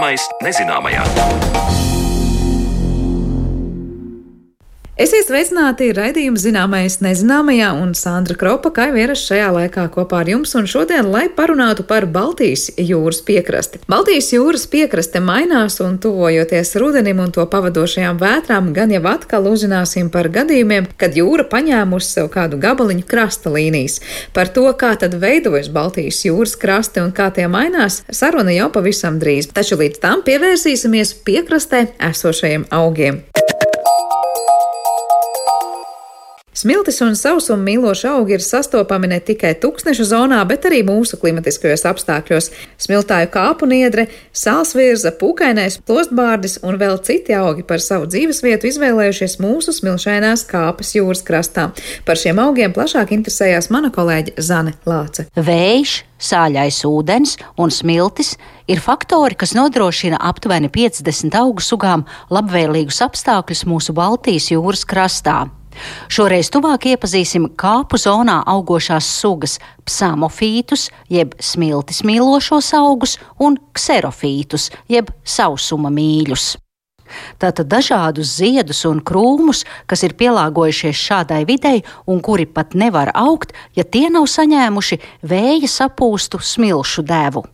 Zināmais nezināmajā. Sveicināti raidījuma zināmais nezināmajā, un Sandra Kropa, ierasts šajā laikā kopā ar jums, un šodien, lai parunātu par Baltijas jūras piekrasti. Baltijas jūras piekraste mainās, un tuvojoties rudenim un to pavadošajām vētrām, gan jau atkal uzzināsim par gadījumiem, kad jūra paņēmusi sev kādu gabaliņu krasta līnijas. Par to, kā tad veidojas Baltijas jūras krasti un kā tie mainās, saruna jau pavisam drīz. Taču līdz tam pievērsīsimies piekrastē esošajiem augiem. Smiltis un sausuma mīloši augi ir sastopami ne tikai tūkstneša zonā, bet arī mūsu klimatiskajos apstākļos. Smiltāju kāpu niedre, sālsvirza, pūkainais, plostbārdis un vēl citi augi par savu dzīvesvietu izvēlējušies mūsu smilšainās kāpas jūras krastā. Par šiem augiem plašāk interesējās mana kolēģe Zane Lāce. Vējš, sāļais ūdens un smiltis ir faktori, kas nodrošina aptuveni 50 augu sugām labvēlīgus apstākļus mūsu Baltijas jūras krastā. Šoreiz tuvāk iepazīsim kāpu zonā augošās sugas psamofītus, jeb smiltis mīlošos augus, un kserofītus, jeb sausuma mīļus. Tātad dažādus ziedus un krūmus, kas ir pielāgojušies šādai videi un kuri pat nevar augt, ja tie nav saņēmuši vēja sapūstu smilšu devu.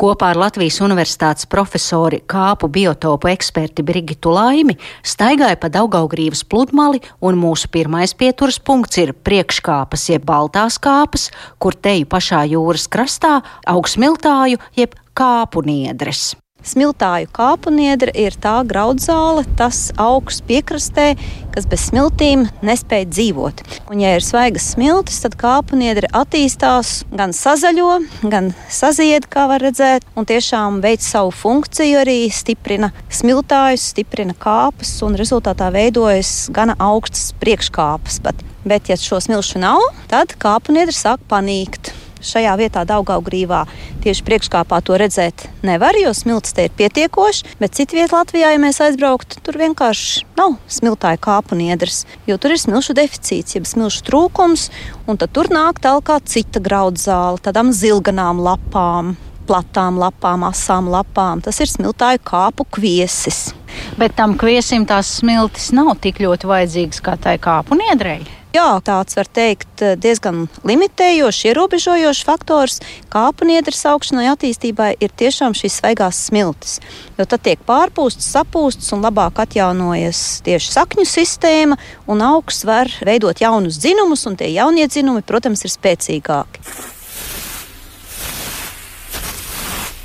Kopā ar Latvijas Universitātes profesori kāpu biotopu eksperti Brigitu Laimi staigāja pa Daugaugrības pludmali, un mūsu pirmais pieturas punkts ir priekškāpas jeb baltās kāpas, kur teju pašā jūras krastā aug smiltāju jeb kāpu niedres. Smiltāju kāpuniedra ir tā graudzāle, tas augsts piekrastē, kas bez smiltīm nespēja dzīvot. Un, ja ir svaigas smiltis, tad kāpuniedra attīstās, gan sazaļo, gan sazied, kā var redzēt, un tiešām veic savu funkciju, arī stiprina smiltājus, stiprina kāpas, un rezultātā veidojas gana augstas priekškāpas. Bet, bet ja šo smilšu nav, tad kāpuniedra sāk panīkt. Šajā vietā, Daugaugrīvā, tieši priekškāpā to redzēt nevar, jo smilts te ir pietiekoši, bet citu vietu Latvijā, ja mēs aizbrauktu, tur vienkārši nav smiltāja kāpu niedras, jo tur ir smilšu deficīts, jeb smilšu trūkums, un tad tur nāk tālāk cita graudzāle, tādām zilganām lapām platām lapām, asām lapām. Tas ir smiltāju kāpu kviesis. Bet tam kviesim tās smiltis nav tik ļoti vajadzīgas kā tai kāpu niedrei. Jā, tāds var teikt diezgan limitējošs, ierobežojošs faktors kāpniedras augšanai attīstībai ir tiešām šīs svaigās smiltis. Jo tad tiek pārpūstas, sapūstas un labāk atjaunojas tieši sakņu sistēma, un augs var veidot jaunus dzinumus, un tie jaunie dzinumi, protams, ir spēcīgāki.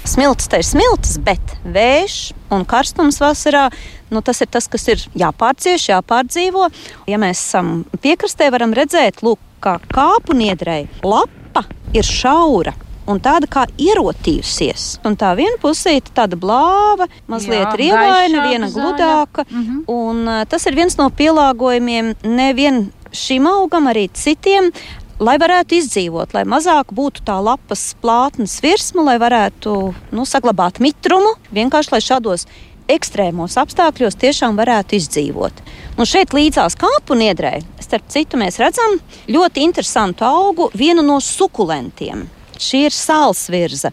Smilts te ir smilts, bet vējš un karstums vasarā Nu, tas ir tas, kas ir jāpārcieš, jāpārdzīvo. Ja mēs esam piekrastē, varam redzēt, lūk, kā kāpu niedrei lapa ir šaura un tāda kā ierotījusies. Un tā viena pusīte tāda blāva, mazliet rievaina, viena gludāka. Mm -hmm. un, uh, tas ir viens no pielāgojumiem nevien šim augam, arī citiem. Lai varētu izdzīvot, lai mazāk būtu tā lapas plātnes virsma, lai varētu nu, saglabāt mitrumu, vienkārši lai šādos ekstrēmos apstākļos tiešām varētu izdzīvot. Un šeit līdzās kāpu niedrē, starp citu, mēs redzam ļoti interesantu augu, vienu no sukulentiem. Šī ir sālsvirza.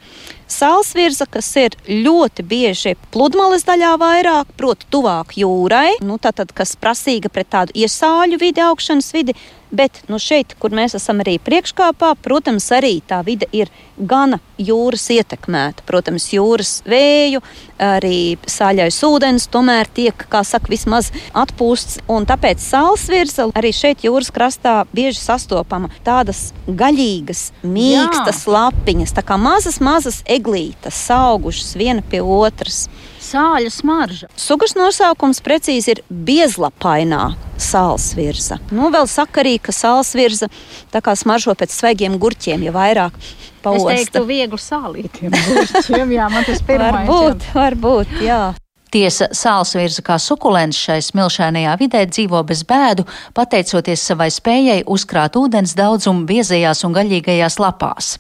Sālsvirza, kas ir ļoti bieži pludmales daļā vairāk, proti, tuvāk jūrai, nu, tātad, kas prasīga pret tādu iesāļu vidi, augšanas vidi, Bet nu, šeit, kur mēs esam arī priekškāpā, protams, arī tā vide ir gana jūras ietekmēta. Protams, jūras vēju, arī sāļais ūdens tomēr tiek, kā saka, vismaz atpūsts. Un tāpēc sāls virza arī šeit jūras krastā bieži sastopama tādas gaļīgas, mīkstas Jā. lapiņas, tā kā mazas, mazas eglītes, augušas viena pie otras sāļa smarža. Sugas nosaukums precīzi ir biezlapainā sālsvirza. Nu, vēl sakarīgi, ka sālsvirza tā kā smaržo pēc svaigiem gurķiem, ja vairāk pausta. Es teiktu viegli sālītiem gurķiem, jā, man tas pirmais. Varbūt, varbūt, jā. Tiesa, sālsvirza kā sukulents šai smilšainajā vidē dzīvo bez bēdu, pateicoties savai spējai uzkrāt ūdens daudzumu biezajās un gaļīgajās lapās.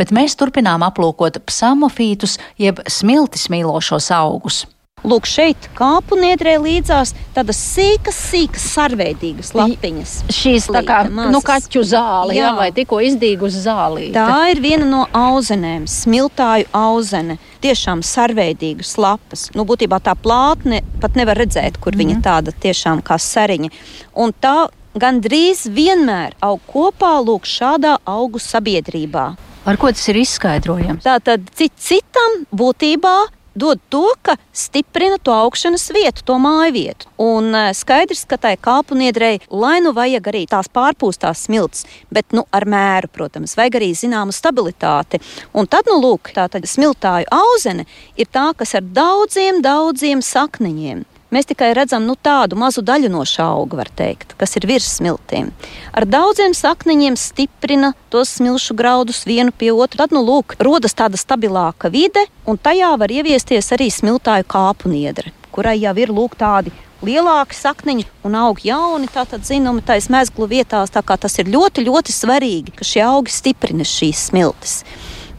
Bet mēs turpinām aplūkot psamofītus, jeb smiltis mīlošos augus. Lūk, šeit kāpu niedrē līdzās tādas sīkas, sīkas, sarveidīgas lapiņas. Šīs tā kā nu, kaķu zāle, jā. Jā, vai tikko izdīgus zālī. Tā ir viena no auzenēm, smiltāju auzene. Tiešām sarveidīgas lapas. Nu, būtībā tā plātne pat nevar redzēt, kur mm. viņa mhm. tāda tiešām kā seriņa. Un tā gandrīz vienmēr aug kopā lūk šādā augu sabiedrībā. Ar ko tas ir izskaidrojams? Tātad cit citam būtībā dod to, ka stiprina to augšanas vietu, to māju vietu. Un uh, skaidrs, ka tai kāpuniedrei, lai nu vajag arī tās pārpūstās smilts, bet nu, ar mēru, protams, vajag arī zināmu stabilitāti. Un tad, nu, lūk, tā smiltāju auzene ir tā, kas ar daudziem, daudziem sakniņiem Mēs tikai redzam nu, tādu mazu daļu no šā auga, teikt, kas ir virs smiltīm. Ar daudziem sakniņiem stiprina tos smilšu graudus vienu pie otra. Tad, nu, lūk, rodas tāda stabilāka vide, un tajā var ieviesties arī smiltāju kāpu niedre, kurai jau ir lūk tādi lielāki sakniņi un aug jauni, tātad zinumi tais mezglu vietās. Tā kā tas ir ļoti, ļoti svarīgi, ka šie augi stiprina šīs smiltis.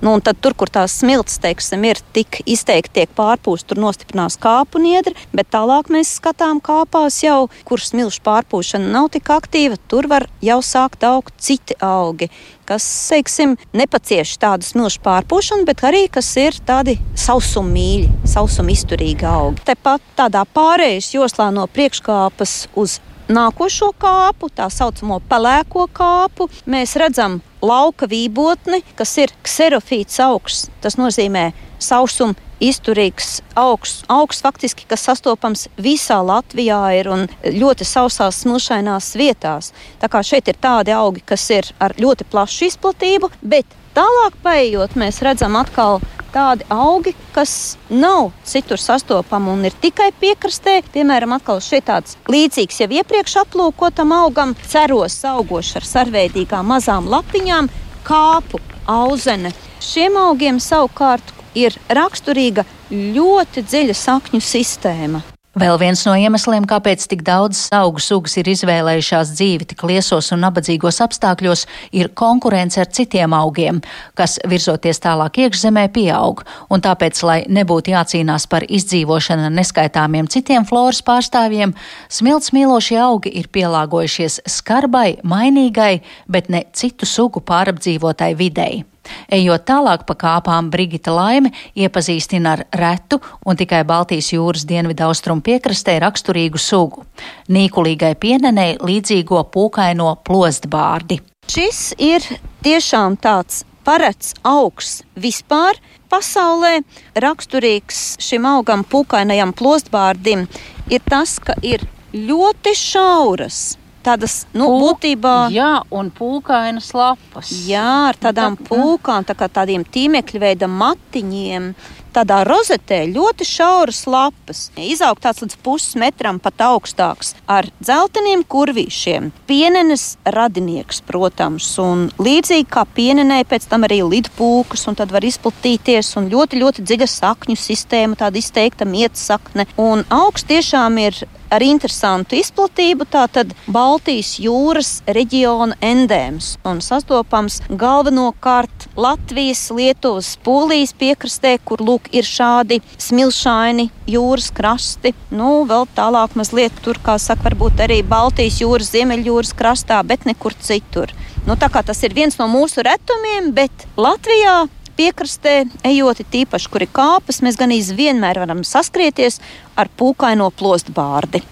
Nu, tad tur, kur tās smilts teiksim, ir tik izteikti tiek pārpūsta, tur nostiprinās kāpu niedri, bet tālāk mēs skatām kāpās jau, kur smilšu pārpūšana nav tik aktīva, tur var jau sākt augt citi augi kas, teiksim, nepacieš tādu smilšu pārpūšanu, bet arī kas ir tādi sausumīļi, sausumizturīgi augi. Tepat tādā pārējais joslā no priekškāpas uz nākošo kāpu, tā saucamo pelēko kāpu, mēs redzam lauka vībotni, kas ir kserofīts augsts. Tas nozīmē sausuma izturīgs augsts, augsts faktiski, kas sastopams visā Latvijā ir un ļoti sausās, smilšainās vietās. Tā kā šeit ir tādi augi, kas ir ar ļoti plašu izplatību, bet tālāk paiet, mēs redzam atkal tādi augi, kas nav citur sastopami un ir tikai piekrastē. Piemēram, atkal šeit tāds līdzīgs jau iepriekš aplūkotam augam, ceros augošs ar sarveidīgām mazām lapiņām, kāpu auzene. Šiem augiem savukārt ir raksturīga ļoti dziļa sakņu sistēma. Vēl viens no iemesliem, kāpēc tik daudz augu sugas ir izvēlējušās dzīvi tik liesos un nabadzīgos apstākļos, ir konkurence ar citiem augiem, kas virzoties tālāk iekšzemē pieaug, un tāpēc, lai nebūtu jācīnās par izdzīvošanu neskaitāmiem citiem floras pārstāvjiem, smilts mīlošie augi ir pielāgojušies skarbai, mainīgai, bet ne citu sugu pārapdzīvotai videi. Ejot tālāk pa kāpām, Brigita Laime iepazīstina ar retu un tikai Baltijas jūras dienvidu austrumu piekrastē raksturīgu sugu - nīkulīgai pienenei līdzīgo pūkaino plostbārdi. Šis ir tiešām tāds parets augs vispār pasaulē. Raksturīgs šim augam, pūkainajam plostbārdim, ir tas, ka ir ļoti šauras tādas, nu, Pūk, būtībā. Jā, un pūkainas lapas. Jā, ar tādām tā, pūkām, tā kā tādiem tīmekļa veida matiņiem tādā rozetē ļoti šauras lapas, izaug tāds līdz pusmetram pat augstāks, ar dzelteniem kurvīšiem. Pienenes radinieks, protams, un līdzīgi kā pienenē, pēc tam arī lidpūkas, un tad var izplatīties, un ļoti, ļoti dziļa sakņu sistēma, tāda izteikta mietsakne. Un augsts tiešām ir ar interesantu izplatību. Tātad Baltijas jūras reģiona endēms un sastopams galvenokārt Latvijas, Lietuvas, Polijas piekrastē, kur lūk ir šādi smilšaini jūras krasti. Nu, vēl tālāk mazliet tur, kā saka, varbūt arī Baltijas jūras, Ziemeļjūras krastā, bet nekur citur. Nu, tā kā tas ir viens no mūsu retumiem, bet Latvijā piekrastē, ejot tīpaši, kur ir kāpas, mēs gan vienmēr varam saskrieties ar pūkaino plostbārdi.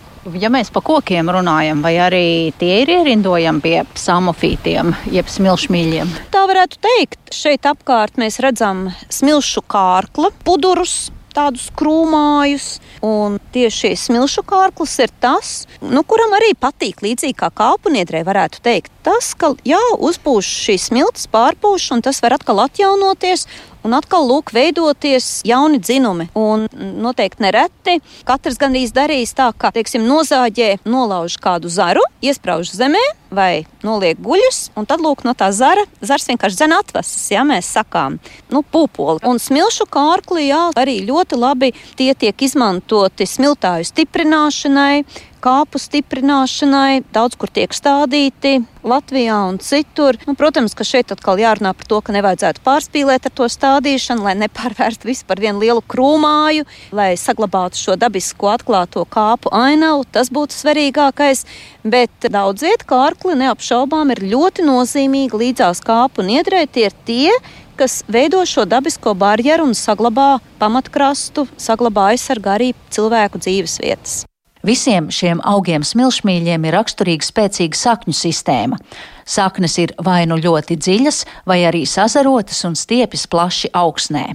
Ja mēs par kokiem runājam, vai arī tie ir ierindojami pie samofītiem, jeb smilšmīļiem? Tā varētu teikt. Šeit apkārt mēs redzam smilšu kārkla, pudurus, tādus krūmājus. Un tieši smilšu kārklis ir tas, nu, kuram arī patīk līdzīgi kā kāpuniedrē, varētu teikt. Tas, ka jā, uzpūš šīs smilts, pārpūš, un tas var atkal atjaunoties un atkal lūk, veidoties jauni dzinumi. Un noteikti nereti katrs gandrīz darīs tā, ka, teiksim, nozāģē, nolauž kādu zaru, iesprāž zemē vai noliek guļus, un tad lūk, no tā zara, zars vienkārši dzen atvasas, ja mēs sakām, nu, pupoli. Un smilšu kārkli, jā, arī ļoti labi tie tiek izmantoti smiltāju stiprināšanai, kāpu stiprināšanai, daudz kur tiek stādīti Latvijā un citur. Nu, protams, ka šeit atkal jārunā par to, ka nevajadzētu pārspīlēt ar to stādīšanu, lai nepārvērstu visu par vienu lielu krūmāju, lai saglabātu šo dabisko atklāto kāpu ainavu. Tas būtu svarīgākais. Bet daudziet kārkli neapšaubām ir ļoti nozīmīgi līdzās kāpu niedrē. Tie ir tie, kas veido šo dabisko barjeru un saglabā pamatkrastu, saglabā aizsargā arī cilvēku dzīvesvietas. Visiem šiem augiem smilšmīļiem ir raksturīga spēcīga sakņu sistēma. Saknes ir vai nu ļoti dziļas, vai arī sazarotas un stiepjas plaši augsnē.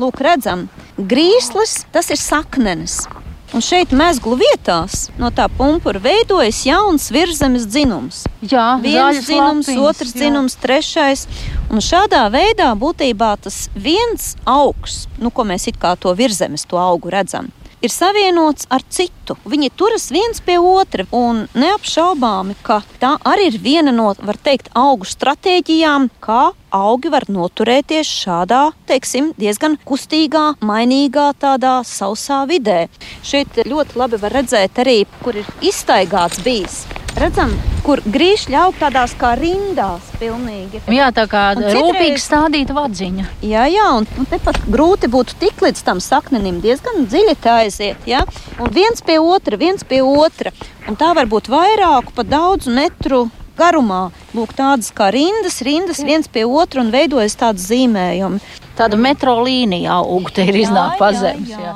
Lūk, redzam, grīslis tas ir saknenes. Un šeit mezglu vietās no tā pumpura veidojas jauns virzemes dzinums. Jā, viens dzinums, lapiņas, otrs jā. dzinums, trešais. Un šādā veidā būtībā tas viens augs, nu, ko mēs it kā to virzemes, to augu redzam, ir savienots ar citu. Viņi turas viens pie otra, un neapšaubāmi, ka tā arī ir viena no, var teikt, augu stratēģijām, kā augi var noturēties šādā, teiksim, diezgan kustīgā, mainīgā, tādā sausā vidē. Šeit ļoti labi var redzēt arī, kur ir iztaigāts bijis redzam, kur grīšļi aug tādās kā rindās. Pilnīgi. Jā, tā kā citreiz... rūpīgi stādīta vadziņa. Jā, jā, un, un tepat grūti būtu tikt līdz tam saknenim, diezgan dziļi tā aiziet. Ja? Un viens pie otra, viens pie otra. Un tā var būt vairāku, pat daudzu metru garumā. Lūk, tādas kā rindas, rindas viens pie otra un veidojas tādi zīmējumi. Tāda metro līnija auga te ir iznāk pazemes. Jā, jā.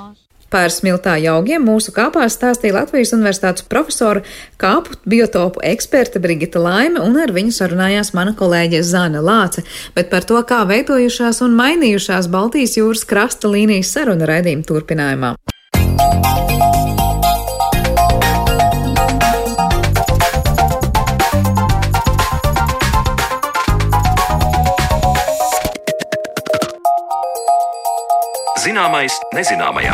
Par smiltāju augiem mūsu kāpās stāstīja Latvijas Universitātes profesora kāpu biotopu eksperte Brigita Laime, un ar viņu sarunājās mana kolēģe Zana Lāce, bet par to, kā veidojušās un mainījušās Baltijas jūras krasta līnijas saruna raidījuma turpinājumā. Zināmais nezināmajā.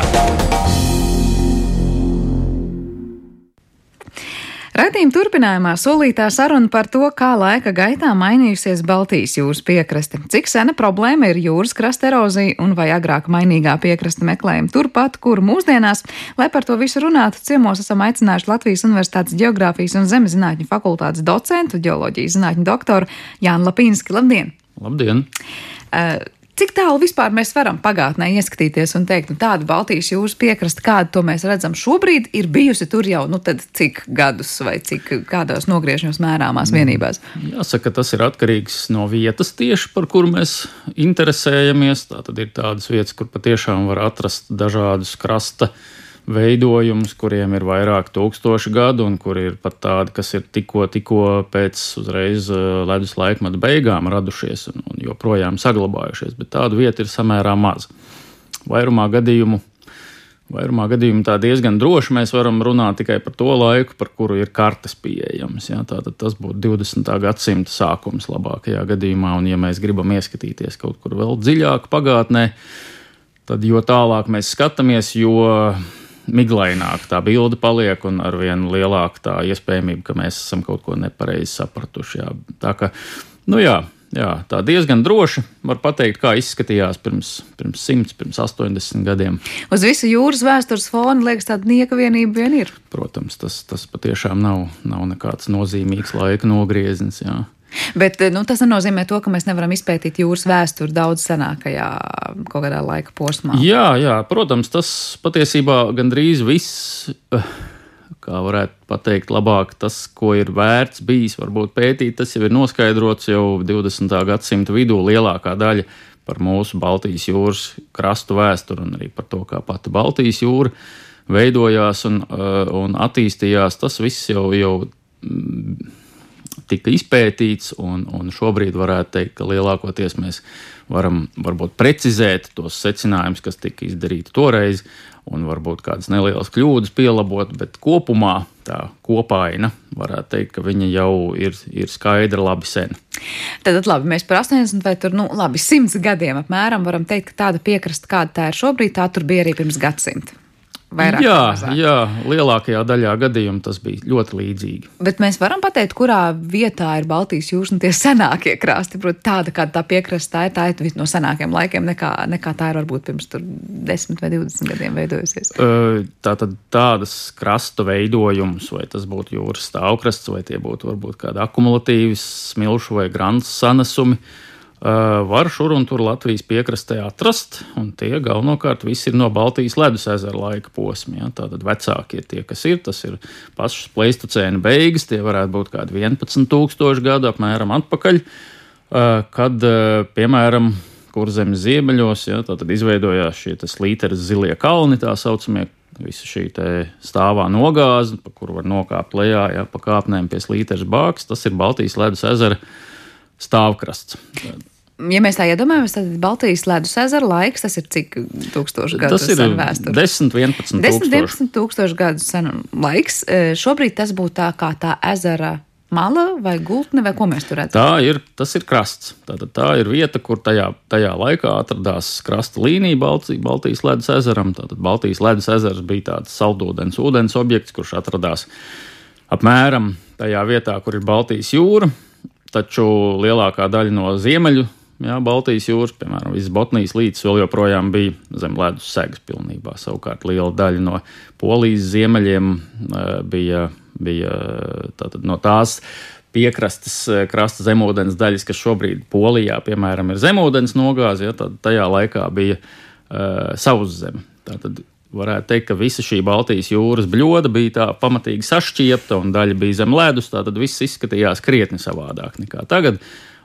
Radījuma turpinājumā solītā saruna par to, kā laika gaitā mainījusies Baltijas jūras piekraste, cik sena problēma ir jūras krasta erozija un vai agrāk mainīgā piekraste meklējuma turpat, kur mūsdienās, lai par to visu runātu, ciemos esam aicinājuši Latvijas Universitātes Geogrāfijas un Zemezinātņu fakultātes docentu, ģeoloģijas zinātņu doktoru Jānu Lapīnski. Labdien! Labdien! Uh, Cik tālu vispār mēs varam pagātnē ieskatīties un teikt, nu, tāda Baltijas jūras piekrasta, kādu to mēs redzam šobrīd, ir bijusi tur jau nu, cik gadus vai cik kādos nogriežņos mērāmās mm. vienībās? Jāsaka, tas ir atkarīgs no vietas tieši par kuru mēs interesējamies. Tā tad ir tādas vietas, kur patiešām var atrast dažādus krasta veidojumus, kuriem ir vairāk tūkstoši gadu, un kuri ir pat tādi, kas ir tikko, tikko pēc uzreiz eh, ledus laikmeta beigām radušies un, un joprojām saglabājušies, bet tādu vietu ir samērā maz. Vairumā gadījumu. Vairumā gadījumā tā diezgan droši mēs varam runāt tikai par to laiku, par kuru ir kartes pieejamas. Ja? Tātad tas būtu 20. gadsimta sākums labākajā gadījumā, un ja mēs gribam ieskatīties kaut kur vēl dziļāk pagātnē, tad jo tālāk mēs skatāmies, jo miglaināka tā bilde paliek un ar vien lielāka tā iespējamība, ka mēs esam kaut ko nepareizi sapratuši. Jā. Tā kā, nu jā, jā, tā diezgan droši var pateikt, kā izskatījās pirms, pirms 100, pirms 80 gadiem. Uz visu jūras vēstures fona liekas, tāda nieka vienība vien ir. Protams, tas, tas patiešām nav, nav nekāds nozīmīgs laika nogrieznis. Jā. Bet nu, tas nenozīmē to, ka mēs nevaram izpētīt jūras vēsturi daudz senākajā kaut kādā laika posmā. Jā, jā, protams, tas patiesībā gandrīz viss. Kā varētu pateikt, labāk tas, ko ir vērts bijis, varbūt pētīt, tas jau ir noskaidrots jau 20. gadsimta vidū lielākā daļa par mūsu Baltijas jūras krastu vēsturi un arī par to, kā pati Baltijas jūra veidojās un, un attīstījās. Tas viss jau, jau tika izpētīts, un, un šobrīd varētu teikt, ka lielākoties mēs varam varbūt precizēt tos secinājumus, kas tika izdarīti toreiz, un varbūt kādas nelielas kļūdas pielabot, bet kopumā tā kopaina varētu teikt, ka viņa jau ir, ir skaidra labi sen. Tad labi, mēs par 80 vai tur, nu, labi, 100 gadiem apmēram varam teikt, ka tāda piekrasta, kāda tā ir šobrīd, tā tur bija arī pirms gadsimta. Vairāk. Jā, jā, lielākajā daļā gadījumu tas bija ļoti līdzīgi. Bet mēs varam pateikt, kurā vietā ir Baltijas jūras un tie senākie krasti. Protams, tāda, kāda tā piekraste tā ir, tā ir no senākiem laikiem, nekā, nekā tā ir varbūt pirms 10 vai 20 gadiem veidojusies. Tātad tādas krastu veidojumus, vai tas būtu jūras stāvkrasts, vai tie būtu varbūt kādi akumulatīvi smilšu vai grants sanesumi. Uh, var šur un tur Latvijas piekrastē atrast, un tie galvenokārt visi ir no Baltijas ledus ezera laika posma. Ja? Tātad vecākie tie, kas ir, tas ir pašas pleistocēna beigas, tie varētu būt kādi 11,000 gadu apmēram atpakaļ, uh, kad, uh, piemēram, kur zemes ziemeļos, ja, tad izveidojās šie slīteres zilie kalni, tā saucamie, visa šī stāvā nogāze, pa kuru var nokāpt lejā, ja, pa kāpnēm pie slīteres bāks, tas ir Baltijas ledus ezera stāvkrasts. Ja mēs tā iedomājamies, tad Baltijas ledus ezera laiks, tas ir cik tūkstoši gadu tas sen vēsture? 10, 11 10, tūkstoši. 11 tūkstoši gadu sen laiks. E, Šobrīd tas būtu tā kā tā ezera mala vai gultne, vai ko mēs tur redzam? Tā ir, tas ir krasts. Tātad tā ir vieta, kur tajā, tajā laikā atradās krasta līnija Baltijas, Baltijas ledus ezeram. Tātad Baltijas ledus ezers bija tāds saldūdens ūdens objekts, kurš atradās apmēram tajā vietā, kur ir Baltijas jūra. Taču lielākā daļa no ziemeļu jā, Baltijas jūras, piemēram, visas Botnijas līcis vēl joprojām bija zem ledus segas pilnībā. Savukārt liela daļa no Polijas ziemeļiem eh, bija, bija tātad, no tās piekrastes eh, krasta zemūdens daļas, kas šobrīd Polijā, piemēram, ir zemūdens nogāze, ja, tad tajā laikā bija uh, sauszeme. Tātad varētu teikt, ka visa šī Baltijas jūras bļoda bija tā pamatīgi sašķiepta un daļa bija zem ledus. Tātad viss izskatījās krietni savādāk nekā tagad.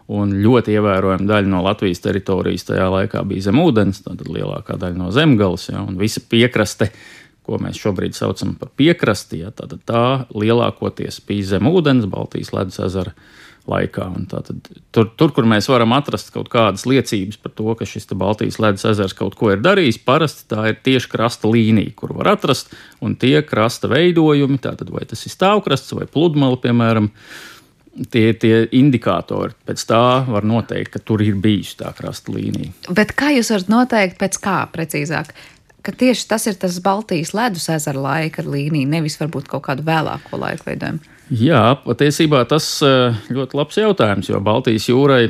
Un ļoti ievērojama daļa no Latvijas teritorijas tajā laikā bija zem ūdens, tātad lielākā daļa no zemgales, ja, un visa piekraste, ko mēs šobrīd saucam par piekrasti, ja, tātad tā lielākoties bija zem ūdens, Baltijas ledus ezera laikā. Tātad, tur, tur, kur mēs varam atrast kaut kādas liecības par to, ka šis Baltijas ledus ezers kaut ko ir darījis, parasti tā ir tieši krasta līnija, kur var atrast, un tie krasta veidojumi, tātad vai tas ir stāvkrasts vai pludmale, piemēram, tie, tie indikātori. Pēc tā var noteikt, ka tur ir bijusi tā krasta līnija. Bet kā jūs varat noteikt, pēc kā precīzāk? Ka tieši tas ir tas Baltijas ledus ezera laika līnija, nevis varbūt kaut kādu vēlāko laiku veidojumu. Jā, patiesībā tas eh, ļoti labs jautājums, jo Baltijas jūrai,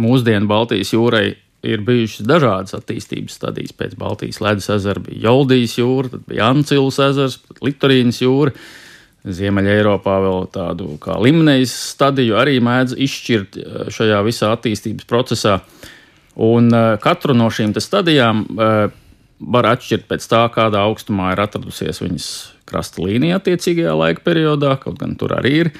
mūsdienu Baltijas jūrai ir bijušas dažādas attīstības stadijas. Pēc Baltijas ledus ezera bija Joldijas jūra, tad bija Ancils ezers, Litorīnas jūra. Ziemeļā Eiropā vēl tādu kā limnejas stadiju arī mēdz izšķirt eh, šajā visā attīstības procesā. Un eh, katru no šīm stadijām var atšķirt pēc tā, kādā augstumā ir atradusies viņas krasta līnija attiecīgajā laika periodā, kaut gan tur arī ir.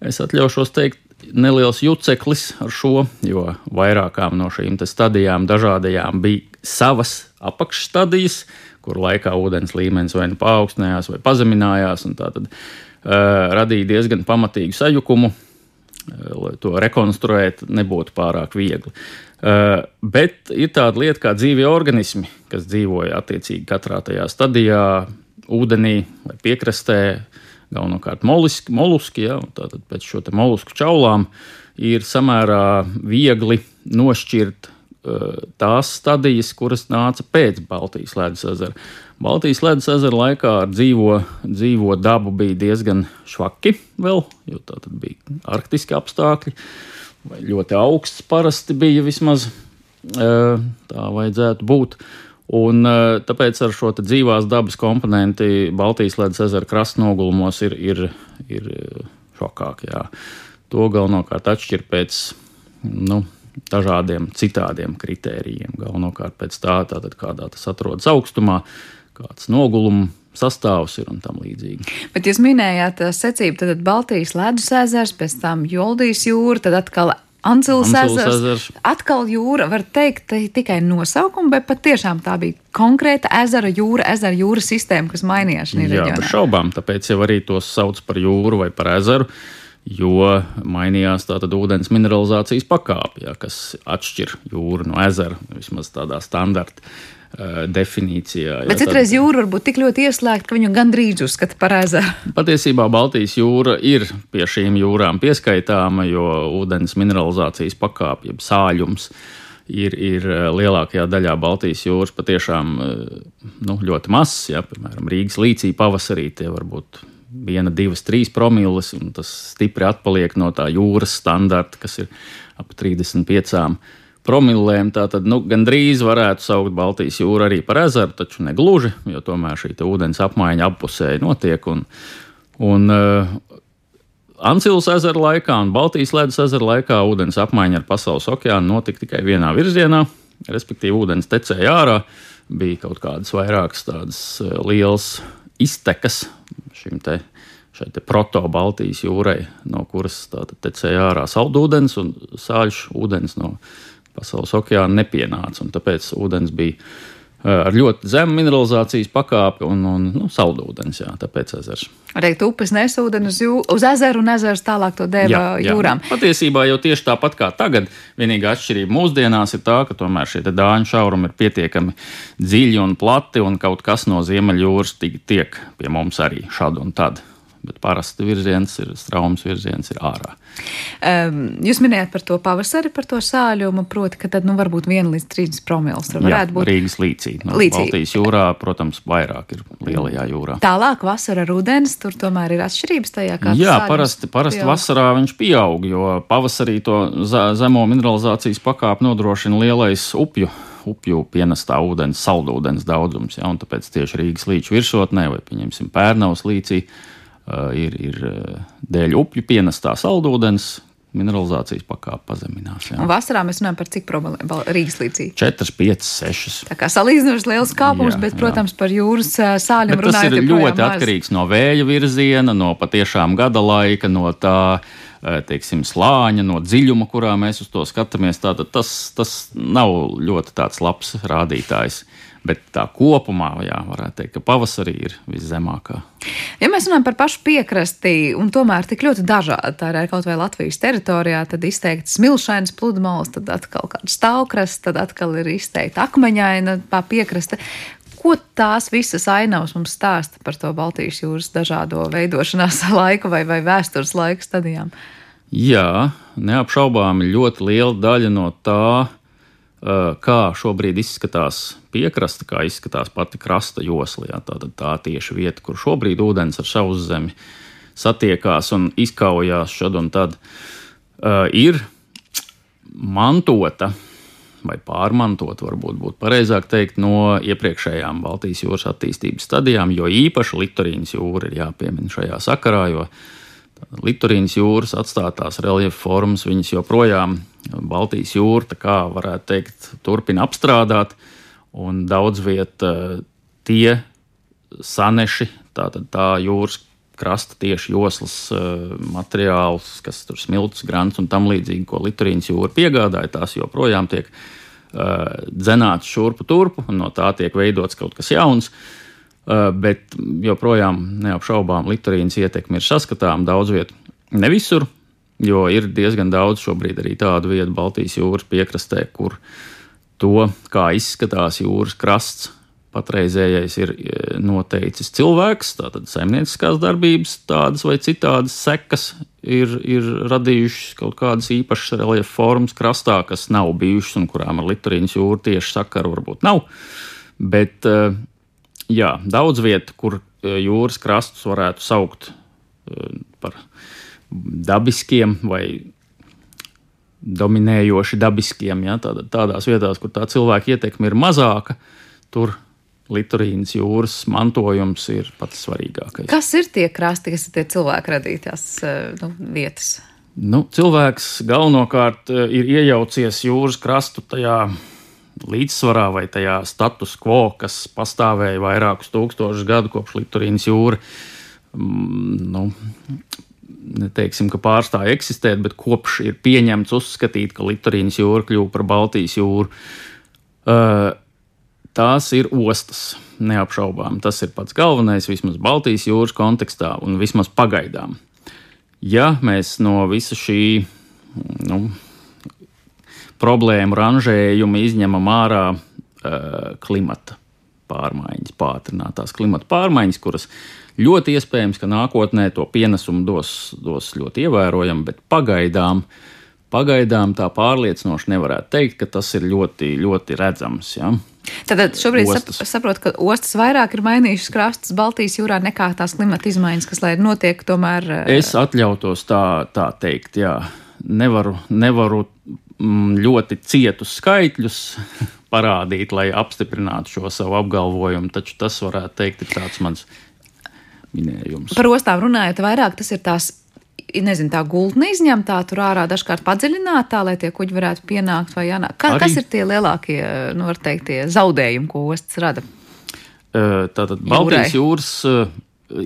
Es atļaušos teikt, neliels juceklis ar šo, jo vairākām no šīm stadijām, dažādajām, bija savas apakšstadijas, kur laikā ūdens līmenis vai nu paaugstinājās, vai pazeminājās. Tā tad uh, radīja diezgan pamatīgu sajukumu. Uh, lai to rekonstruēt, nebūtu pārāk viegli. Uh, bet ir tāda lieta kā dzīvie organismi, kas dzīvoja attiecīgi katrā tajā stadijā, ūdenī vai piekrastē, galvenokārt moluski, moluski ja, tātad pēc šo molusku čaulām ir samērā viegli nošķirt uh, tās stadijas, kuras nāca pēc Baltijas ledus ezera. Baltijas ledus ezera laikā ar dzīvo, dzīvo dabu bija diezgan švaki vēl, jo tā bija arktiski apstākļi, ļoti augsts parasti bija vismaz uh, tā vajadzētu būt. Uh, Un, eh, tāpēc ar šo dzīvās dabas komponenti Baltijas ledus ezera krasta nogulumos ir, ir, ir eh, šokāk. Jā. To galvenokārt atšķir pēc nu, dažādiem citādiem kritērijiem. Galvenokārt pēc tā, tātad, kādā tas atrodas augstumā, kāds nogulums sastāvs ir un tam līdzīgi. Bet jūs minējāt eh, secību, tad Baltijas ledus ezers, pēc tam Joldijas jūra, tad atkal Ancils ezers. ezers. Atkal jūra, var teikt, tikai nosaukuma, bet patiešām tā bija konkrēta ezera jūra, ezera jūra sistēma, kas mainījās šajā reģionā. Jā, bez šaubām, tāpēc jau arī tos sauc par jūru vai par ezeru. Jo mainījās tāda ūdens mineralizācijas pakāpe, ja, kas atšķir jūru no ezera vismaz tādā standarta definīcijā. Bet citreiz tad... jūra var būt tik ļoti ieslēgta, ka viņu gandrīz uzskata par ezeru. Patiesībā Baltijas jūra ir pie šīm jūrām pieskaitāma, jo ūdens mineralizācijas pakāpja, sāļums ir, ir lielākajā daļā Baltijas jūras patiešām nu, ļoti mazs. Ja, piemēram, Rīgas līcī pavasarī tie var būt viena, divas, trīs promilles, un tas stipri atpaliek no tā jūras standarta, kas ir ap 35 promilēm. Tātad nu, gandrīz varētu saukt Baltijas jūru arī par ezeru, taču ne gluži, jo tomēr šī ūdens apmaiņa apusēji notiek. Un, un, uh, Ancils ezera laikā un Baltijas ledus ezera laikā ūdens apmaiņa ar pasaules okeānu notika tikai vienā virzienā, respektīvi ūdens tecēja ārā. Bija kaut kādas vairākas tādas uh, lielas iztekas šim te, šai proto-Baltijas jūrai, no kuras tecēja ārā saldūdens un sāļš ūdens no pasaules okeāna nepienāca. Tāpēc ūdens bija ar ļoti zemu mineralizācijas pakāpi un, un nu, saldūdens. Jā, tāpēc ezers. Reikt upes nes ūdeni uz, jū, uz ezeru un ezers tālāk to deva jā, jā. jūrām. Patiesībā jau tieši tāpat kā tagad, vienīgā atšķirība mūsdienās ir tā, ka tomēr šie dāņu šaurumi ir pietiekami dziļi un plati un kaut kas no Ziemeļjūras tiek pie mums arī šad un tad bet parasti virziens ir straumes virziens ir ārā. Um, jūs minējāt par to pavasari, par to sāļumu, proti, ka tad nu, varbūt 1 līdz 30 promils varētu Jā, būt. Rīgas līcī. No līcī. Baltijas jūrā, protams, vairāk ir lielajā jūrā. Tālāk vasara rudens, tur tomēr ir atšķirības tajā, kā Jā, parasti, parasti pieaug. vasarā viņš pieaug, jo pavasarī to zemo mineralizācijas pakāpi nodrošina lielais upju upju pienestā ūdens, saldūdens daudzums. Ja, tāpēc tieši Rīgas līča virsotnē vai, pieņemsim, Pērnaus līcī ir, ir eh, dēļ upju pienestā saldūdens, mineralizācijas pakāpe pazeminās. Jā. Un vasarā mēs runājam par cik problēmu Rīgas līcī? 4, 5, 6. Tā kā salīdzinoši liels kāpums, jā, bet, protams, jā. par jūras eh, sāļiem runājot. Tas ir ļoti atkarīgs no vēja virziena, no patiešām gada laika, no tā teiksim, slāņa, no dziļuma, kurā mēs uz to skatāmies. Tātad tas, tas nav ļoti labs rādītājs. Bet tā kopumā, jā, varētu teikt, ka pavasarī ir viszemākā. Ja mēs runājam par pašu piekrasti, un tomēr tik ļoti dažādi, tā ir kaut vai Latvijas teritorijā, tad izteikti smilšainas pludmales, tad atkal kāda stāvkrasts, tad atkal ir izteikti akmeņaina piekraste. Ko tās visas ainavas mums stāsta par to Baltijas jūras dažādo veidošanās laiku vai, vai vēstures laika stadijām? Jā, neapšaubāmi ļoti liela daļa no tā, kā šobrīd izskatās piekrasta, kā izskatās pati krasta josla. Jā, tā, tā tieši vieta, kur šobrīd ūdens ar savu zemi satiekās un izkaujās šad un tad, uh, ir mantota. Vai pārmantot, varbūt būtu pareizāk teikt, no iepriekšējām Baltijas jūras attīstības stadijām, jo īpaši Litorīnas jūra ir jāpiemina šajā sakarā, jo Litorīnas jūras atstātās reljefa formas, joprojām Baltijas jūra, kā varētu teikt, turpina apstrādāt, un daudz vietā eh, tie saneši, tātad tā jūras krasta tieši joslas uh, materiāls, kas tur smilts, grants un tam līdzīgi, ko Litorīnas jūra piegādāja, tās joprojām tiek uh, dzenāts šurpu turpu, un no tā tiek veidots kaut kas jauns. Bet joprojām neapšaubām Litorīnas ietekme ir saskatāma daudz vietā. Ne visur, jo ir diezgan daudz šobrīd arī tādu vietu Baltijas jūras piekrastē, kur to, kā izskatās jūras krasts, patreizējais ir e, noteicis cilvēks, tātad saimnieciskās darbības, tādas vai citādas sekas ir, ir radījušas kaut kādas īpašas reliefa formas krastā, kas nav bijušas un kurām ar Litorīnas jūru tieši sakaru varbūt nav. Bet e, jā, daudz vietu, kur e, jūras krastus varētu saukt par dabiskiem vai dominējoši dabiskiem. Ja, tād, tādās vietās, kur tā cilvēka ietekme ir mazāka, tur Litorīnas jūras mantojums ir pats svarīgākais. Kas ir tie krasti, kas ir tie cilvēku radītās nu, vietas? Nu, cilvēks galvenokārt eh, ir iejaucies jūras krastu tajā līdzsvarā vai tajā status quo, kas pastāvēja vairākus tūkstošus gadu kopš Litorīnas jūra. Mm, nu, neteiksim, ka pārstāja eksistēt, bet kopš ir pieņemts uzskatīt, ka Litorīnas jūra kļuva par Baltijas jūru. Uh, tās ir ostas, neapšaubām. Tas ir pats galvenais, vismaz Baltijas jūras kontekstā un vismaz pagaidām. Ja mēs no visa šī nu, problēmu ranžējuma izņemam ārā uh, klimata pārmaiņas, pātrinātās klimata pārmaiņas, kuras Ļoti iespējams, ka nākotnē to pienesumu dos, dos ļoti ievērojami, bet pagaidām pagaidām tā pārliecinoši nevarētu teikt, ka tas ir ļoti, ļoti redzams. Ja? Tad šobrīd Ostas. sap, saprotu, ka ostas vairāk ir mainījušas krastus Baltijas jūrā nekā tās klimata izmaiņas, kas lai notiek tomēr. eh, Es atļautos tā, tā teikt, jā. Nevaru, nevaru ļoti cietus skaitļus parādīt, lai apstiprinātu šo savu apgalvojumu, taču tas varētu teikt, ir tāds mans minējums. Par ostām runājot, vairāk tas ir tās. Nezinu, tā gultne izņemtā tur ārā dažkārt padziļinātā, lai tie kuģi varētu pienākt vai jānāk. Kā, Arī- kas ir tie lielākie, nu, var teikt, tie zaudējumi, ko ostas rada? Tātad Baltijas jūras,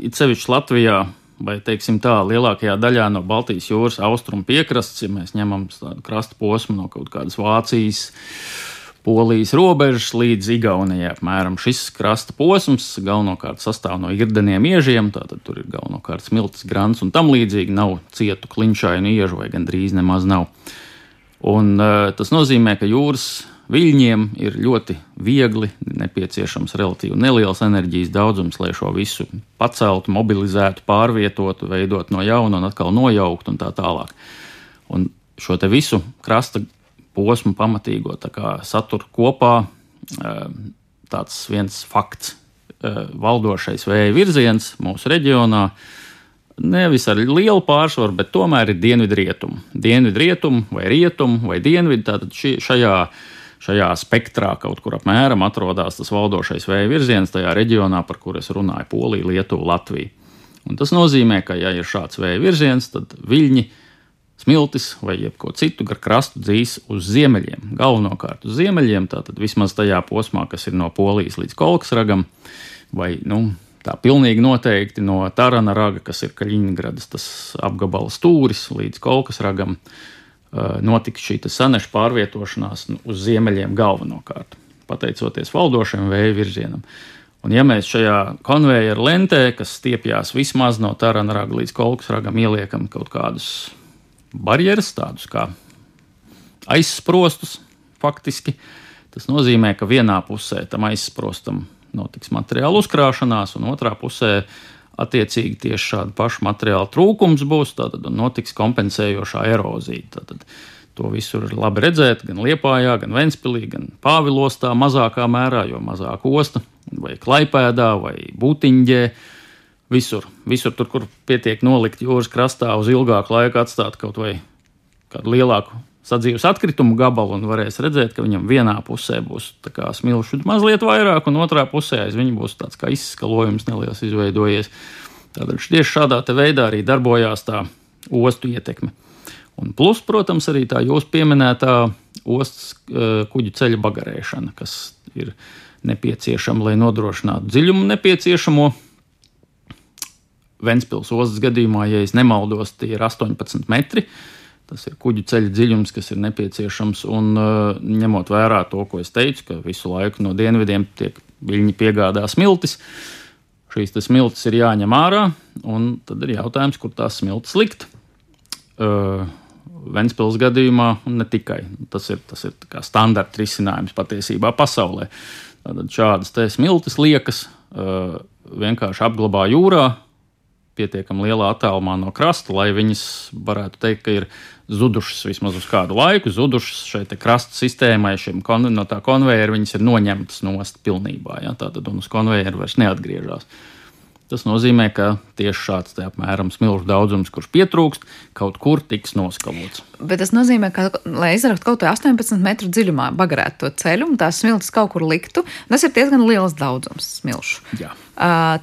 it sevišķi Latvijā, vai teiksim tā, lielākajā daļā no Baltijas jūras austrumu piekrastes, ja mēs ņemam krasta posmu no kaut kādas Vācijas, Polijas robežas līdz Igaunijai. Apmēram šis krasta posms galvenokārt sastāv no irdeniem iežiem, tātad tur ir galvenokārt smilts, grants un tam līdzīgi. Nav cietu klinšainu iežu vai gandrīz nemaz nav. Un, uh, tas nozīmē, ka jūras viļņiem ir ļoti viegli, nepieciešams relatīvi neliels enerģijas daudzums, lai šo visu paceltu, mobilizētu, pārvietotu, veidot no jauna un atkal nojaukt un tā tālāk. Un šo visu krasta posmu pamatīgo saturu kopā eh, tāds viens fakts. eh, Valdošais vēja virziens mūsu reģionā nevis ar lielu pārsvaru, bet tomēr ir dienvidrietumu. Dienvidrietumu vai rietumu vai dienvidu. Tātad šajā, šajā spektrā kaut kur apmēram atrodas tas valdošais vēja virziens tajā reģionā, par kur es runāju - Polija, Lietuva, Latvija. Un tas nozīmē, ka, ja ir šāds vēja virziens, tad viļņi, smiltis vai jebko citu gar krastu dzīs uz ziemeļiem. Galvenokārt uz ziemeļiem, tātad vismaz tajā posmā, kas ir no Polijas līdz Kolksragam, vai nu, tā pilnīgi noteikti no Tarana raga, kas ir Kaļiņgradas apgabala stūris līdz Kolksragam, eh, notiks šī te saneša pārvietošanās nu, uz ziemeļiem galvenokārt, pateicoties valdošajam vēja virzienam. Un, ja mēs šajā konveijera lentē, kas stiepjas vismaz no Tarana raga līdz Kolksragam, ieliekam kaut kādus barjeras, tādus kā aizsprostus, faktiski, tas nozīmē, ka vienā pusē tam aizsprostam notiks materiāla uzkrāšanās, un otrā pusē attiecīgi tieši šāda paša materiāla trūkums būs, tad notiks kompensējošā erozija. Tātad, To visu ir labi redzēt, gan Liepājā, gan Ventspīlī, gan Pāvilostā, mazākā mērā, jo mazāk osta, vai Klaipēdā, vai Būtiņģē. Visur, visur tur, kur pietiek nolikt jūras krastā uz ilgāku laiku, atstāt kaut vai kādu lielāku sadzīves atkritumu gabalu, un varēs redzēt, ka viņam vienā pusē būs smilšu mazliet vairāk, un otrā pusē aiz viņa būs tāds kā izskalojums neliels izveidojies. Tātad tieši šādā veidā arī darbojās tā ostu ietekme. Un plus, protams, arī tā jūsu pieminētā ostas eh, kuģu ceļa bagarēšana, kas ir nepieciešama, lai nodrošinātu dziļumu nepieciešamo. Ventspils ostas gadījumā, ja nemaldos, tie ir 18 metri. Tas ir kuģu ceļa dziļums, kas ir nepieciešams. Un eh, ņemot vērā to, ko es teicu, ka visu laiku no dienvidiem tiek viļņi piegādā smiltis. Šīs smiltis ir jāņem ārā, un tad ir jautājums, kur tās smiltis likt. Uh, Ventspils gadījumā, ne tikai tas ir, tas ir standarta risinājums patiesībā pasaulē. Tātad šādas smiltis liekas uh, vienkārši apglabā jūrā, pietiekami lielā attālumā no krasta, lai viņas varētu teikt, ka ir zudušas vismaz uz kādu laiku, zudušas šai krasta sistēmai, šim kon, no tā konveijera viņas ir noņemtas nost pilnībā. Ja? Tātad un uz konveijera vairs neatgriežas. Tas nozīmē, ka tieši šāds apmēram smilšu daudzums, kurš pietrūkst, kaut kur tiks noskalots. Bet tas nozīmē, ka, lai izraktu kaut ko 18 metru dziļumā, bagarētu to ceļu un tās smiltis kaut kur liktu, tas ir diezgan liels daudzums smilšu. Jā.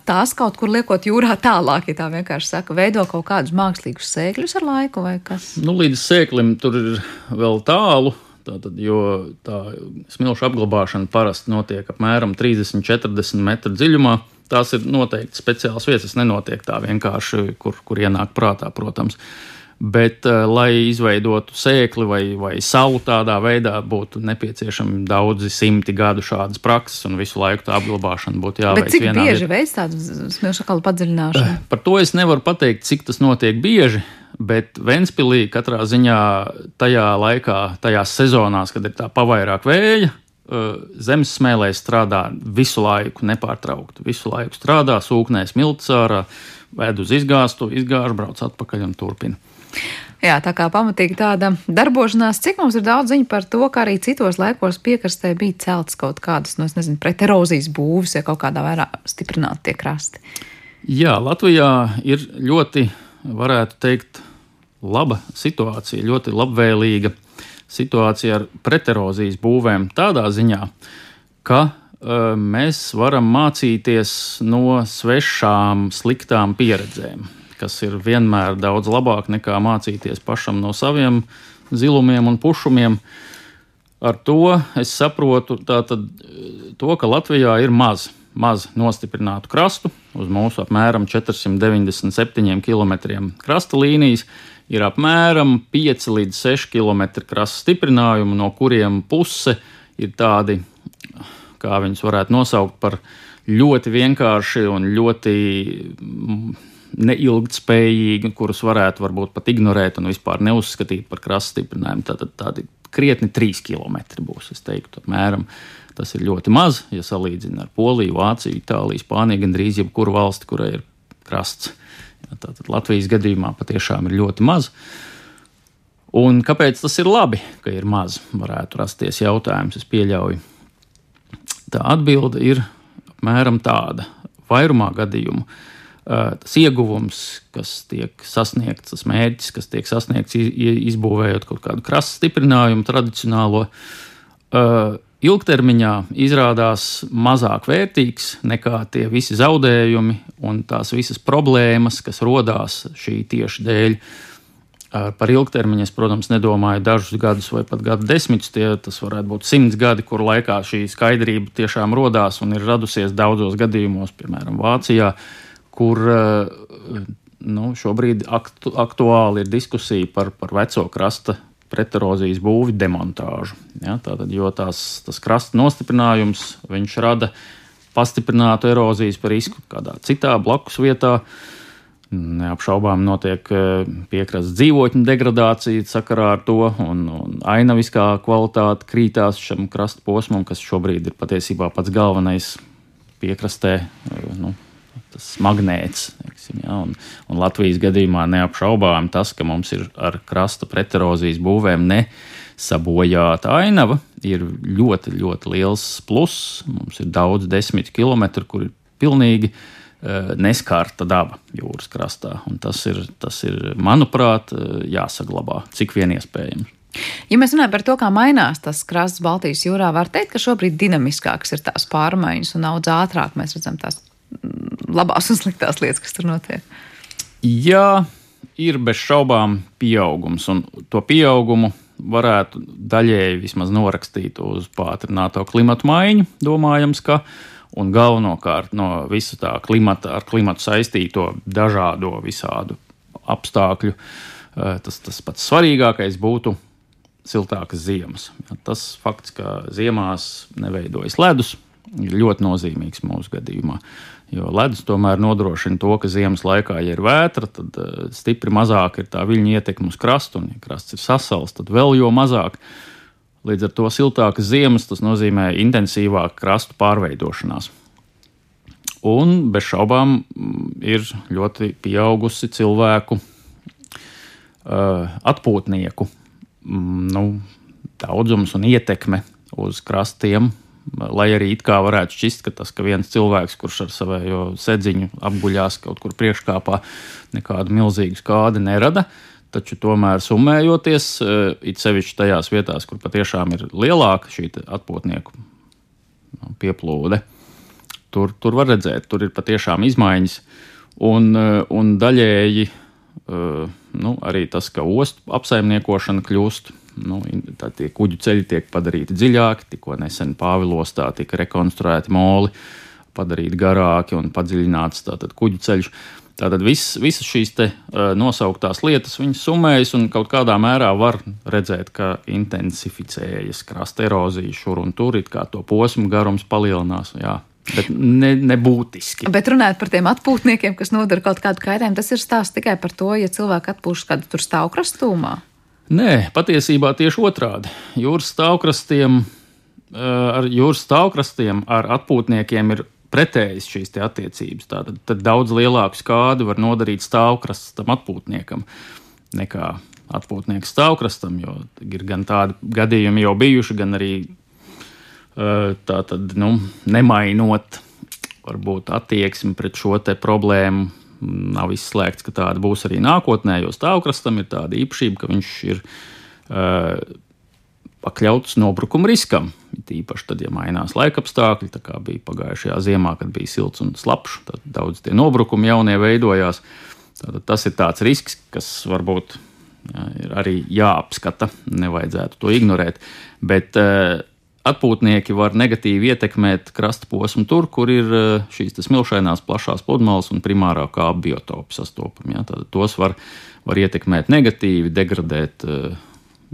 Tās kaut kur liekot jūrā tālāk, ja tā vienkārši saka, veido kaut kādus mākslīgus sēkļus ar laiku vai kas. Nu, līdz sēklim tur ir vēl tālu. Tātad, jo tā smilšu apglabāšana parasti notiek apmēram 30-40 metru dziļumā. Tās ir noteikti speciāls vietas. Tas nenotiek tā vienkārši, kur, kur ienāk prātā, protams. Bet, uh, lai izveidotu sēkli vai, vai savu tādā veidā, būtu nepieciešami daudzi simti gadu šādas prakses, un visu laiku tā apglabāšana būtu jāveic. Bet cik bieži veids tādu smilšu kalu padziļināšanu? Par to es nevaru pateikt, cik tas notiek bieži. Bet Vēnspīlī katrā ziņā tajā laikā, tajās sezonās, kad ir tā pavairāk vēja, zemes smēlē strādā visu laiku, nepārtraukti. Visu laiku strādā, sūknēs milts ārā, ved uz izgāstu, izgāž, brauc atpakaļ un turpina. Jā, tā kā pamatīgi tāda darbošanās, cik mums ir daudz ziņu par to, ka arī citos laikos piekrastē bija celts kaut kādas, nu, nezinu, pret erozijas būvis, ja kaut kādā vērā stiprināti tie krasti. Jā, Latvijā ir ļoti, varētu teikt, laba situācija, ļoti labvēlīga situācija ar preterozijas būvēm tādā ziņā, ka uh, mēs varam mācīties no svešām, sliktām pieredzēm kas ir vienmēr daudz labāk nekā mācīties pašam no saviem zilumiem un pušumiem. Ar to es saprotu, tātad, to, ka Latvijā ir maz, maz nostiprinātu krastu, uz mūsu apmēram 497 km krasta līnijas, ir apmēram 5 līdz 6 km krasta stiprinājumu, no kuriem puse ir tādi, kā viņus varētu nosaukt par ļoti vienkārši un ļoti neilgtspējīgi, kurus varētu varbūt pat ignorēt un vispār neuzskatīt par krasta stiprinājumu. Tad tādi krietni 3 km būs, es teiktu, apmēram. Tas ir ļoti maz, ja salīdzina ar Poliju, Vāciju, Itāliju, Spāniju, gandrīz jebkuru valsti, kurai ir krasts. Tātad Latvijas gadījumā patiešām ir ļoti maz. Un kāpēc tas ir labi, ka ir maz? Varētu rasties jautājums, es pieļauju. Tā atbilde ir apmēram tāda. Vairumā gadījumu tas ieguvums, kas tiek sasniegts, tas mērķis, kas tiek sasniegts, izbūvējot kaut kādu krasta stiprinājumu, tradicionālo, ilgtermiņā izrādās mazāk vērtīgs nekā tie visi zaudējumi un tās visas problēmas, kas rodās šī tieši dēļ. Par ilgtermiņu es, protams, nedomāju dažus gadus vai pat gadu desmitus. Tie, tas varētu būt simts gadi, kur laikā šī skaidrība tiešām radās un ir radusies daudzos gadījumos, piemēram, Vācijā. Kur nu, šobrīd aktu, aktuāli ir diskusija par, par veco krasta preterozijas būvi demontāžu. Ja, tātad, jo tās, tas krasta nostiprinājums rada pastiprinātu erozijas risku kādā citā blakus vietā. Neapšaubām notiek eh, piekrastes dzīvotņu degradācija sakarā ar to, un, un ainaviskā kvalitāte krītās šim krasta posmam, kas šobrīd ir patiesībā pats galvenais piekrastē. Eh, nu, tas magnēts. Teiksim, ja, un, un Latvijas gadījumā neapšaubām tas, ka mums ir ar krasta preterozijas būvēm nesabojāta ainava, ir ļoti, ļoti liels pluss. Mums ir daudz desmit kilometru, kur ir pilnīgi uh, neskārta daba jūras krastā. Un tas ir, tas ir, manuprāt, uh, jāsaglabā cik vien iespējams. Ja mēs runājam par to, kā mainās tas krasts Baltijas jūrā, var teikt, ka šobrīd dinamiskāks ir tās pārmaiņas un daudz ātrāk mēs redzam tās labās un sliktās lietas, kas tur notiek? Jā, ir bez šaubām pieaugums, un to pieaugumu varētu daļēji vismaz norakstīt uz pātrināto klimatu maiņu. Domājams, ka un galvenokārt no visa tā klimata, ar klimatu saistīto dažādo visādu apstākļu. Eh, tas, tas pats svarīgākais būtu siltākas ziemas. Tas fakts, ka ziemās neveidojas ledus, ir ļoti nozīmīgs mūsu gadījumā. Jo ledus tomēr nodrošina to, ka ziemas laikā, ja ir vētra, tad uh, stipri mazāk ir tā viļņu ietekme uz krastu, un, ja krasts ir sasals, tad vēl jo mazāk. Līdz ar to siltākas ziemas tas nozīmē intensīvāku krastu pārveidošanās. Un bez šaubām mm, ir ļoti pieaugusi cilvēku uh, atpūtnieku mm, nu, daudzums un ietekme uz krastiem Lai arī it kā varētu šķist, ka tas, ka viens cilvēks, kurš ar savu sēdziņu apguļās kaut kur priekškāpā, nekādu milzīgu skādi nerada, taču tomēr summējoties, eh, it sevišķi tajās vietās, kur patiešām ir lielāka šī atpūtnieku nu, pieplūde, tur, tur var redzēt, tur ir patiešām izmaiņas. Un, eh, un daļēji eh, nu, arī tas, ka ostu apsaimniekošana kļūst nu, tie kuģu ceļi tiek padarīti dziļāki. Tikko nesen Pāvilostā tika rekonstruēti moli, padarīti garāki un padziļināts tātad kuģu ceļš. Tātad vis, visas šīs te, uh, nosauktās lietas summējas un kaut kādā mērā var redzēt, ka intensificējas krasta erozija šur un tur, it kā to posmu garums palielinās. Jā. Bet ne, nebūtiski. Bet runājot par tiem atpūtniekiem, kas nodara kaut kādu kaitējumu, tas ir stāsts tikai par to, ja cilvēki atpūšas kādu tur stāvkrastūmā. Nē, patiesībā tieši otrādi. Jūras stāvkrastiem, eh, ar jūras stāvkrastiem, ar atpūtniekiem ir pretējas šīs attiecības. Tātad daudz lielāku skādi var nodarīt stāvkrasts tam atpūtniekam. nekā atpūtnieks stāvkrastam, jo ir gan tādi gadījumi jau bijuši, gan arī tā tad, nu, nemainot varbūt attieksmi pret šo problēmu. Nav izslēgts, ka tāda būs arī nākotnē, jo stāvkrastam ir tāda īpašība, ka viņš ir uh, pakļauts nobrukuma riskam. Tīpaši tad, ja mainās laikapstākļi, tā kā bija pagājušajā ziemā, kad bija silts un slapjš, tad daudz tie nobrukumi jaunie veidojās. Tātad tas ir tāds risks, kas varbūt jā, ir arī jāapskata. Nevajadzētu to ignorēt. Bet uh, atpūtnieki var negatīvi ietekmēt krasta posmu tur, kur ir uh, šīs smilšainās plašās pludmales un primārā kāpa biotopi sastopami. Tātad tos var, var ietekmēt negatīvi, degradēt. Uh,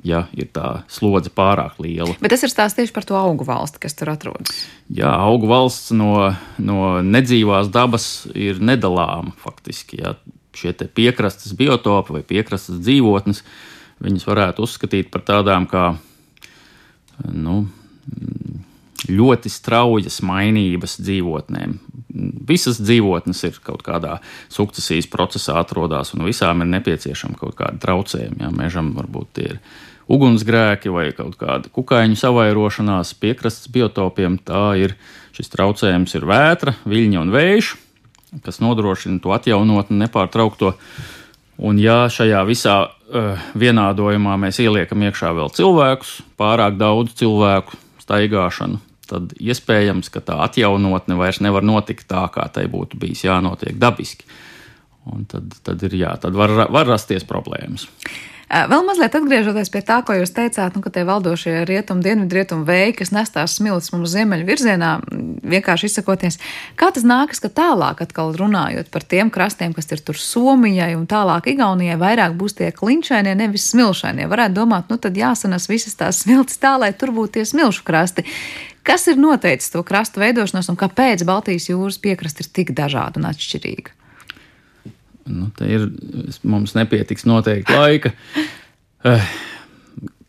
ja ir tā slodze pārāk liela. Bet tas ir stāsts tieši par to augu valsti, kas tur atrodas. Jā, augu valsts no, no nedzīvās dabas ir nedalāma faktiski. Ja. Šie piekrastes biotopi vai piekrastes dzīvotnes, viņas varētu uzskatīt par tādām kā nu, ļoti straujas mainības dzīvotnēm. Visas dzīvotnes ir kaut kādā sukcesijas procesā, atrodas, un visām ir nepieciešama kaut kāda traucējuma. Ja, mežam varbūt tie ir ugunsgrēki vai kaut kāda kukaiņu savairošanās piekrastes biotopiem. Tā ir šis traucējums, ir vētra, viļņa un vējš, kas nodrošina to atjaunotni nepārtraukto. Un, ja šajā visā uh, vienādojumā mēs ieliekam iekšā vēl cilvēkus, pārāk daudz cilvēku staigāšanu, tad iespējams, ka tā atjaunotne vairs nevar notikt tā, kā tai būtu bijis jānotiek dabiski. Un tad, tad ir jā, tad var, var rasties problēmas. Vēl mazliet atgriežoties pie tā, ko jūs teicāt, nu, ka tie valdošie rietumu, dienvidu rietumu vēji, kas nestās smilts mums ziemeļu virzienā, vienkārši izsakoties, kā tas nākas, ka tālāk atkal runājot par tiem krastiem, kas ir tur Somijai un tālāk Igaunijai, vairāk būs tie klinšainie, nevis smilšainie. Varētu domāt, nu tad jāsanas visas tās smilts tā, lai tur būtu tie smilšu krasti. Kas ir noteicis to krastu veidošanos un kāpēc Baltijas jūras piekraste ir tik dažāda un atšķirīga? Nu, ir, mums nepietiks noteikti laika. Eh,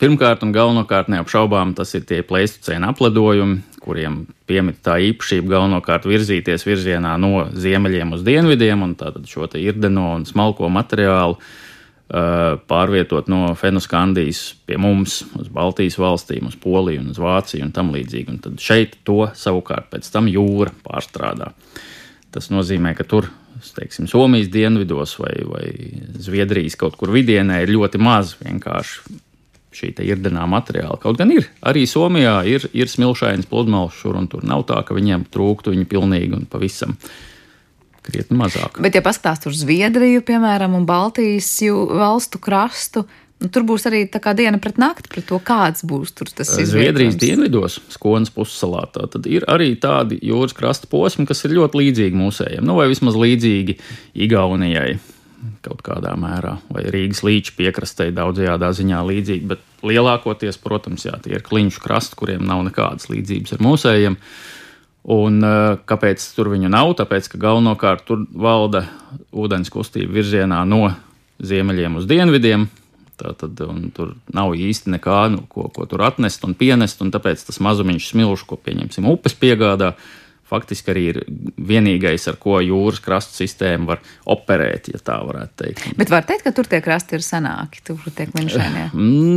pirmkārt, un galvenokārt neapšaubām, tas ir tie pleistocēna apledojumi, kuriem piemīt tā īpašība galvenokārt virzīties virzienā no ziemeļiem uz dienvidiem, un tātad šo irdeno un smalko materiālu uh, pārvietot no Fenoskandijas pie mums, uz Baltijas valstīm, uz Poliju un uz Vāciju un tam līdzīgi. Un tad šeit to savukārt pēc tam jūra pārstrādā. Tas nozīmē, ka tur teiksim, Somijas dienvidos vai, vai Zviedrijas kaut kur vidienē ir ļoti maz vienkārši šī irdenā materiāla. Kaut gan ir arī Somijā ir, ir smilšainas pludmales šur un tur. Nav tā, ka viņiem trūktu viņi pilnīgi un pavisam krietni mazāk. Bet, ja paskatās uz Zviedriju, piemēram, un Baltijas valstu krastu, Nu, tur būs arī tā kā diena pret nakti, pret to, kāds būs tur tas izvietojums. Zviedrijas dienvidos, Skonas pussalā, tad ir arī tādi jūras krasta posmi, kas ir ļoti līdzīgi mūsējiem, nu, vai vismaz līdzīgi Igaunijai kaut kādā mērā, vai Rīgas līča piekrastē daudzajā ziņā līdzīgi, bet lielākoties, protams, jā, tie ir kliņšu krasti, kuriem nav nekādas līdzības ar mūsējiem. Un, kāpēc tur viņu nav? Tāpēc, ka galvenokārt tur valda ūdens kustība virzienā no ziemeļiem uz dienvidiem, Tātad, tur nav īsti nekā, nu, ko, ko tur atnest un pienest, un tāpēc tas mazumiņš smilšu, ko pieņemsim upes piegādā, faktiski arī ir vienīgais, ar ko jūras krasta sistēma var operēt, ja tā varētu teikt. Bet var teikt, ka tur tie krasti ir senāki, tur tiek linšēnie?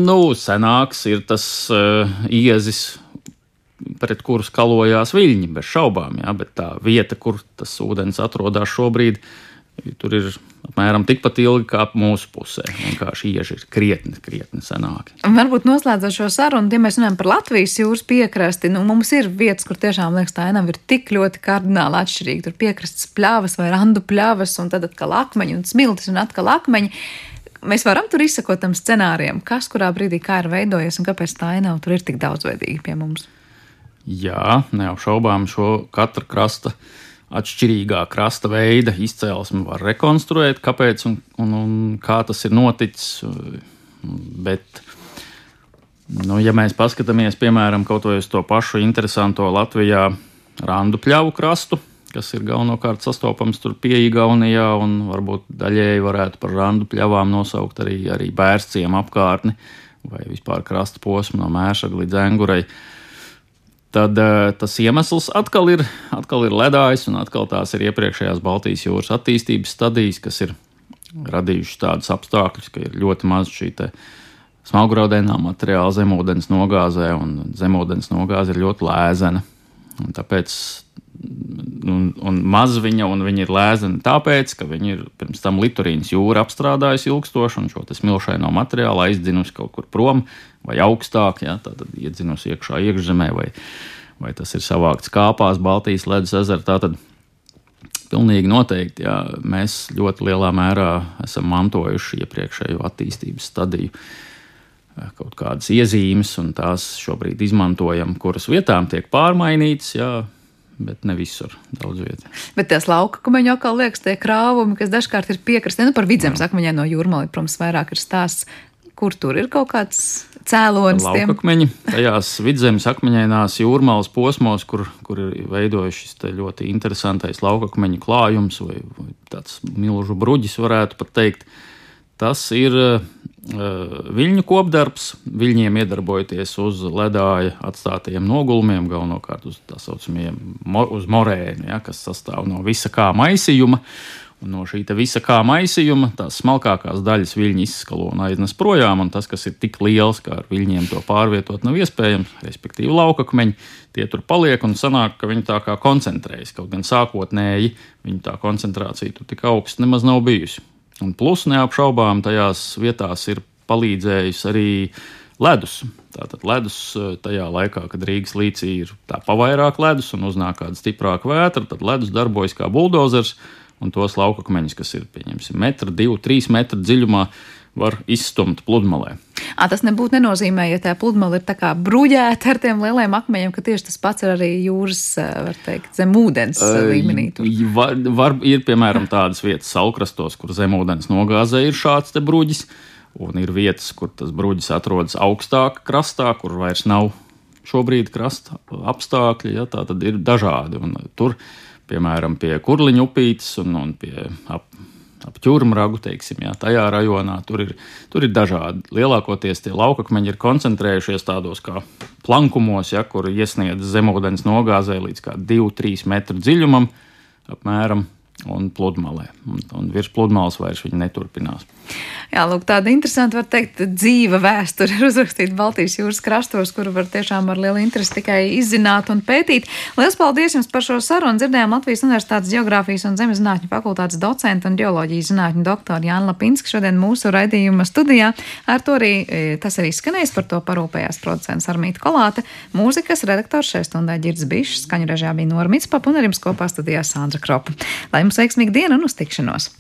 Nu, senāks ir tas uh, iezis pret kuru skalojās viļņi, bez šaubām, jā, bet tā vieta, kur tas ūdens atrodas šobrīd, ir Tur ir apmēram tikpat ilgi kā mūsu pusē. Vienkārši ieži ir krietni, krietni senāki. Varbūt noslēdzot šo sarunu, ja mēs runājam par Latvijas jūras piekrasti, nu, mums ir vietas, kur tiešām liekas, tā ainava ir tik ļoti kardināli atšķirīga. Tur piekrastes pļavas vai randu pļavas, un tad atkal akmeņi un smiltis un atkal akmeņi. Mēs varam tur izsekot tam scenārijam, kas kurā brīdī kā ir veidojies un kāpēc tā ainava tur ir tik daudzveidīga pie mums. Jā, neapšaubām šo katra krasta atšķirīgā krasta veida izcelsmi var rekonstruēt, kāpēc un, un, un kā tas ir noticis. Bet, nu, ja mēs paskatāmies, piemēram, kaut vai uz to pašu interesanto Latvijā randu pļavu krastu, kas ir galvenokārt sastopams tur pie Igaunijā, un varbūt daļēji varētu par randu pļavām nosaukt arī, arī bērciem apkārtni vai vispār krasta posmu no Mēša līdz Engurai. Uh, tad uh, tas iemesls atkal ir, atkal ir ledājs, un atkal tās ir iepriekšējās Baltijas jūras attīstības stadijas, kas ir radījuši tādus apstākļus, ka ir ļoti maz šī smalgraudainā materiāla zemūdens nogāzē, un zemūdens nogāze ir ļoti lēzena. Tāpēc un, un maz viņa, un viņa ir lēzena tāpēc, ka viņa ir pirms tam litorīnas jūra apstrādājusi ilgstoši, un šo smilšaino materiālu aizdzinusi kaut kur prom vai augstāk, ja, tad iedzinusi iekšā iekšzemē, vai, vai tas ir savākts kāpās Baltijas ledus ezerā. Tātad pilnīgi noteikti jā, mēs ļoti lielā mērā esam mantojuši iepriekšējo attīstības stadiju kaut kādas iezīmes, un tās šobrīd izmantojam, kuras vietām tiek pārmainītas. Jā, bet ne visur, daudz vietā. Bet tās lauka kumeņi atkal liekas, tie krāvumi, kas dažkārt ir piekrastē, nu par vidzemes akmeņiem no jūrmālī, protams, vairāk ir stāsts, kur tur ir kaut kāds cēlonis. Laukakmeņi, tajās vidzemes akmeņainās jūrmālas posmos, kur, kur ir veidojuši šis ļoti interesantais laukakmeņu klājums vai, vai tāds milžu bruģis, varētu pat teikt. Tas ir viļņu kopdarbs, viļņiem iedarbojoties uz ledāja atstātajiem nogulumiem, galvenokārt uz tā saucamajiem uz morēnu, ja, kas sastāv no visa kā maisījuma. Un no šī visa kā maisījuma tās smalkākās daļas viļņi izskalo un aiznes projām, un tas, kas ir tik liels, kā ar viļņiem to pārvietot, nav iespējams, respektīvi laukakmeņi, tie tur paliek un sanāk, ka viņi tā kā koncentrējas. Kaut gan sākotnēji viņa tā koncentrācija tur tik augsta nemaz nav bijusi. Un plus neapšaubām tajās vietās ir palīdzējis arī ledus. Tātad ledus eh, tajā laikā, kad Rīgas līcī ir tā pavairāk ledus un uznāk kāda stiprāka vētra, tad ledus darbojas kā buldozers un tos laukakmeņus, kas ir pieņemsim metru, divu, trīs metru dziļumā, var izstumt pludmalē. À, tas nebūtu nenozīmē, ja tā pludmale ir tā kā bruģēta ar tiem lieliem akmeņiem, ka tieši tas pats ir arī jūras, var teikt, zem ūdens līmenī. Tur. Var, var, ir, piemēram, tādas vietas salkrastos, kur zem ūdens nogāzē ir šāds te bruģis, un ir vietas, kur tas bruģis atrodas augstāk krastā, kur vairs nav šobrīd krasta apstākļi, ja, tā tad ir dažādi. Un tur, piemēram, pie kurliņu upītes un, un pie ap, ap ķurmragu, teiksim, jā, tajā rajonā. Tur ir, tur ir dažādi. Lielākoties tie laukakmeņi ir koncentrējušies tādos kā plankumos, ja, kur iesniedz zemūdens nogāzē līdz 2-3 metru dziļumam apmēram un pludmalē. Un, un virs pludmales vairs viņi neturpinās. Jā, lūk, tāda interesanta, var teikt, dzīva vēsture ir uzrakstīta Baltijas jūras krastos, kuru var tiešām ar lielu interesi tikai izzināt un pētīt. Lielas paldies jums par šo sarunu. Dzirdējām Latvijas Universitātes Geogrāfijas un Zemezinātņu fakultātes docentu un geoloģijas zinātņu doktoru Jānu Lapinski šodien mūsu raidījuma studijā. Ar to arī e, tas arī skanēs, par to parūpējās producents Armīta Kolāte, mūzikas redaktors šai stundai Girds Bišs, skaņu režijā bija Normits Pap un ar jums kopā studijā Sandra Kropa. Lai jums veiksmīga diena un uz tikšanos!